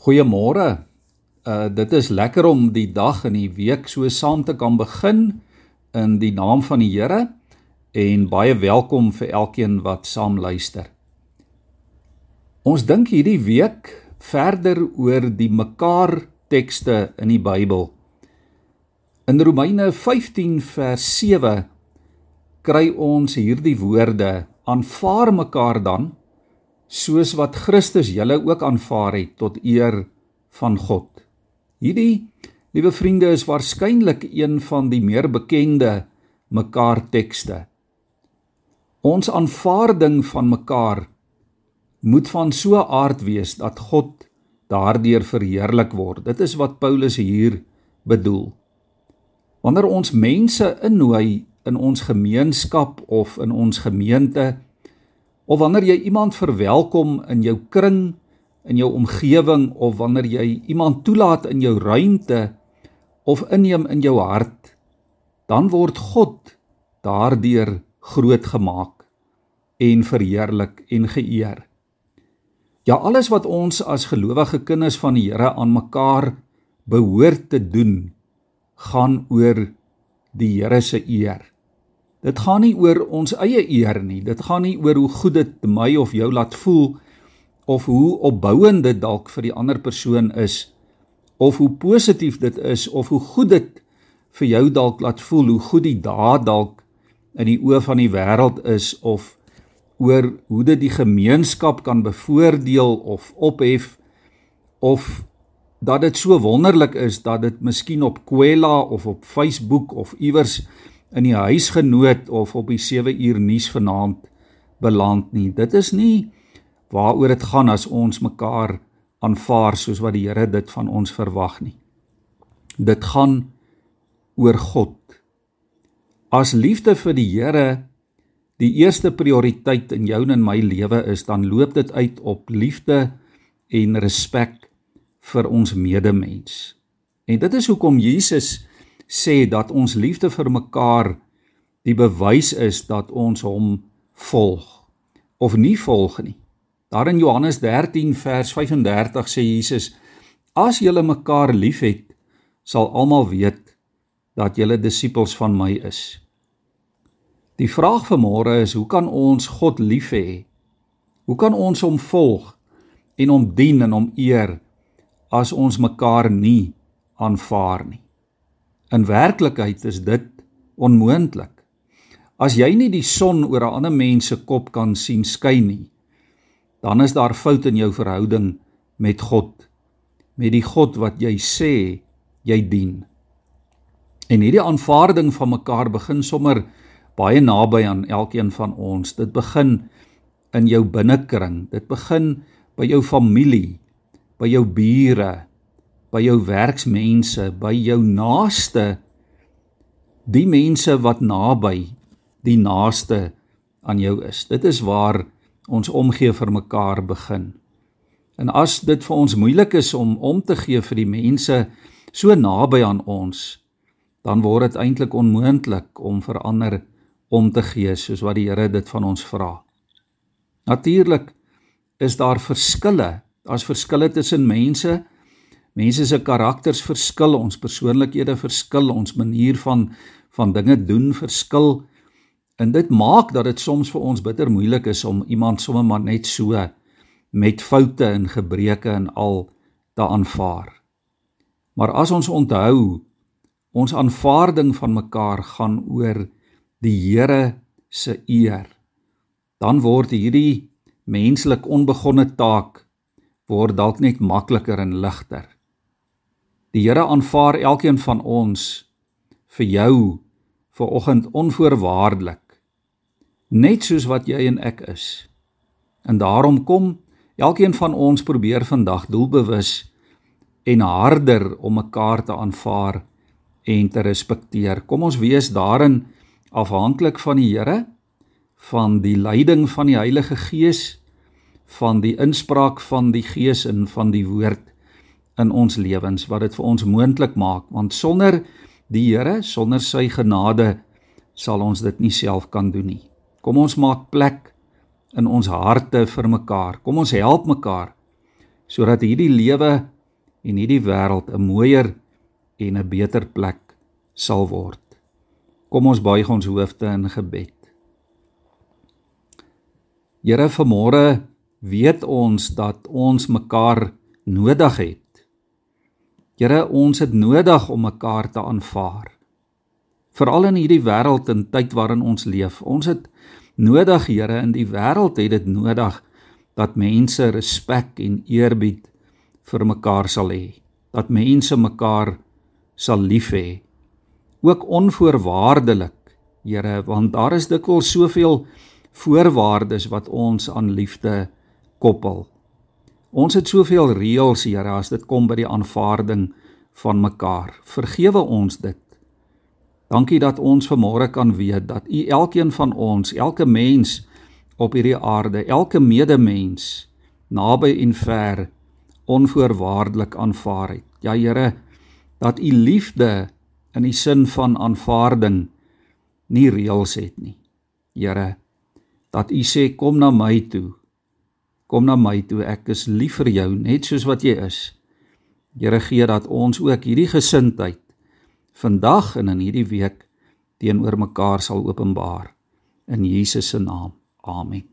Goeiemôre. Uh dit is lekker om die dag en die week so saam te kan begin in die naam van die Here en baie welkom vir elkeen wat saam luister. Ons dink hierdie week verder oor die mekaar tekste in die Bybel. In Romeine 15 vers 7 kry ons hierdie woorde: Aanvaar mekaar dan soos wat Christus julle ook aanvaar het tot eer van God. Hierdie liewe vriende is waarskynlik een van die meer bekende mekaar tekste. Ons aanvaarding van mekaar moet van so 'n aard wees dat God daardeur verheerlik word. Dit is wat Paulus hier bedoel. Wanneer ons mense innooi in ons gemeenskap of in ons gemeente of wanneer jy iemand verwelkom in jou kring, in jou omgewing of wanneer jy iemand toelaat in jou ruimte of inneem in jou hart, dan word God daardeur groot gemaak en verheerlik en geëer. Ja, alles wat ons as gelowige kinders van die Here aan mekaar behoort te doen, gaan oor die Here se eer. Dit gaan nie oor ons eie eer nie. Dit gaan nie oor hoe goed dit my of jou laat voel of hoe opbouend dit dalk vir die ander persoon is of hoe positief dit is of hoe goed dit vir jou dalk laat voel, hoe goed die daad dalk in die oë van die wêreld is of oor hoe dit die gemeenskap kan bevoordeel of ophef of dat dit so wonderlik is dat dit miskien op Kwela of op Facebook of iewers in die huisgenoot of op die 7 uur nuus vanaand beland nie. Dit is nie waaroor dit gaan as ons mekaar aanvaar soos wat die Here dit van ons verwag nie. Dit gaan oor God. As liefde vir die Here die eerste prioriteit in jou en in my lewe is, dan loop dit uit op liefde en respek vir ons medemens. En dit is hoekom Jesus sê dat ons liefde vir mekaar die bewys is dat ons hom volg of nie volg nie. Daar in Johannes 13 vers 35 sê Jesus: As julle mekaar liefhet, sal almal weet dat julle disippels van my is. Die vraag vir môre is: hoe kan ons God lief hê? Hoe kan ons hom volg en hom dien en hom eer as ons mekaar nie aanvaar nie? In werklikheid is dit onmoontlik. As jy nie die son oor 'n ander mens se kop kan sien skyn nie, dan is daar fout in jou verhouding met God, met die God wat jy sê jy dien. En hierdie aanvaarding van mekaar begin sommer baie naby aan elkeen van ons. Dit begin in jou binnekring. Dit begin by jou familie, by jou bure, by jou werksmense, by jou naaste, die mense wat naby die naaste aan jou is. Dit is waar ons omgee vir mekaar begin. En as dit vir ons moeilik is om om te gee vir die mense so naby aan ons, dan word dit eintlik onmoontlik om vir ander om te gee soos wat die Here dit van ons vra. Natuurlik is daar verskille. Daar's verskille tussen mense Mense se karakters verskil, ons persoonlikhede verskil, ons manier van van dinge doen verskil. En dit maak dat dit soms vir ons bitter moeilik is om iemand sommer maar net so met foute en gebreke en al te aanvaar. Maar as ons onthou, ons aanvaarding van mekaar gaan oor die Here se eer, dan word hierdie menslik onbegonne taak word dalk net makliker en ligter. Die Here aanvaar elkeen van ons vir jou vir oggend onvoorwaardelik net soos wat jy en ek is. En daarom kom elkeen van ons probeer vandag doelbewus en harder om mekaar te aanvaar en te respekteer. Kom ons wees daarin afhanklik van die Here, van die leiding van die Heilige Gees, van die inspraak van die Gees en van die woord in ons lewens wat dit vir ons moontlik maak want sonder die Here sonder sy genade sal ons dit nie self kan doen nie. Kom ons maak plek in ons harte vir mekaar. Kom ons help mekaar sodat hierdie lewe en hierdie wêreld 'n mooier en 'n beter plek sal word. Kom ons buig ons hoofde in gebed. Here, vanmôre weet ons dat ons mekaar nodig het. Here, ons het nodig om mekaar te aanvaar. Veral in hierdie wêreld en tyd waarin ons leef. Ons het nodig, Here, in die wêreld het dit nodig dat mense respek en eerbied vir mekaar sal hê. Dat mense mekaar sal lief hê. Ook onvoorwaardelik, Here, want daar is dikwels soveel voorwaardes wat ons aan liefde koppel. Ons het soveel reëls, Here, as dit kom by die aanvaarding van mekaar. Vergewe ons dit. Dankie dat ons vanmôre kan weet dat U elkeen van ons, elke mens op hierdie aarde, elke medemens, naby en ver, onvoorwaardelik aanvaar het. Ja Here, dat U liefde in die sin van aanvaarding nie reëls het nie. Here, dat U sê kom na my toe Kom na my toe, ek is lief vir jou net soos wat jy is. Here gee dat ons ook hierdie gesindheid vandag en in hierdie week teenoor mekaar sal openbaar in Jesus se naam. Amen.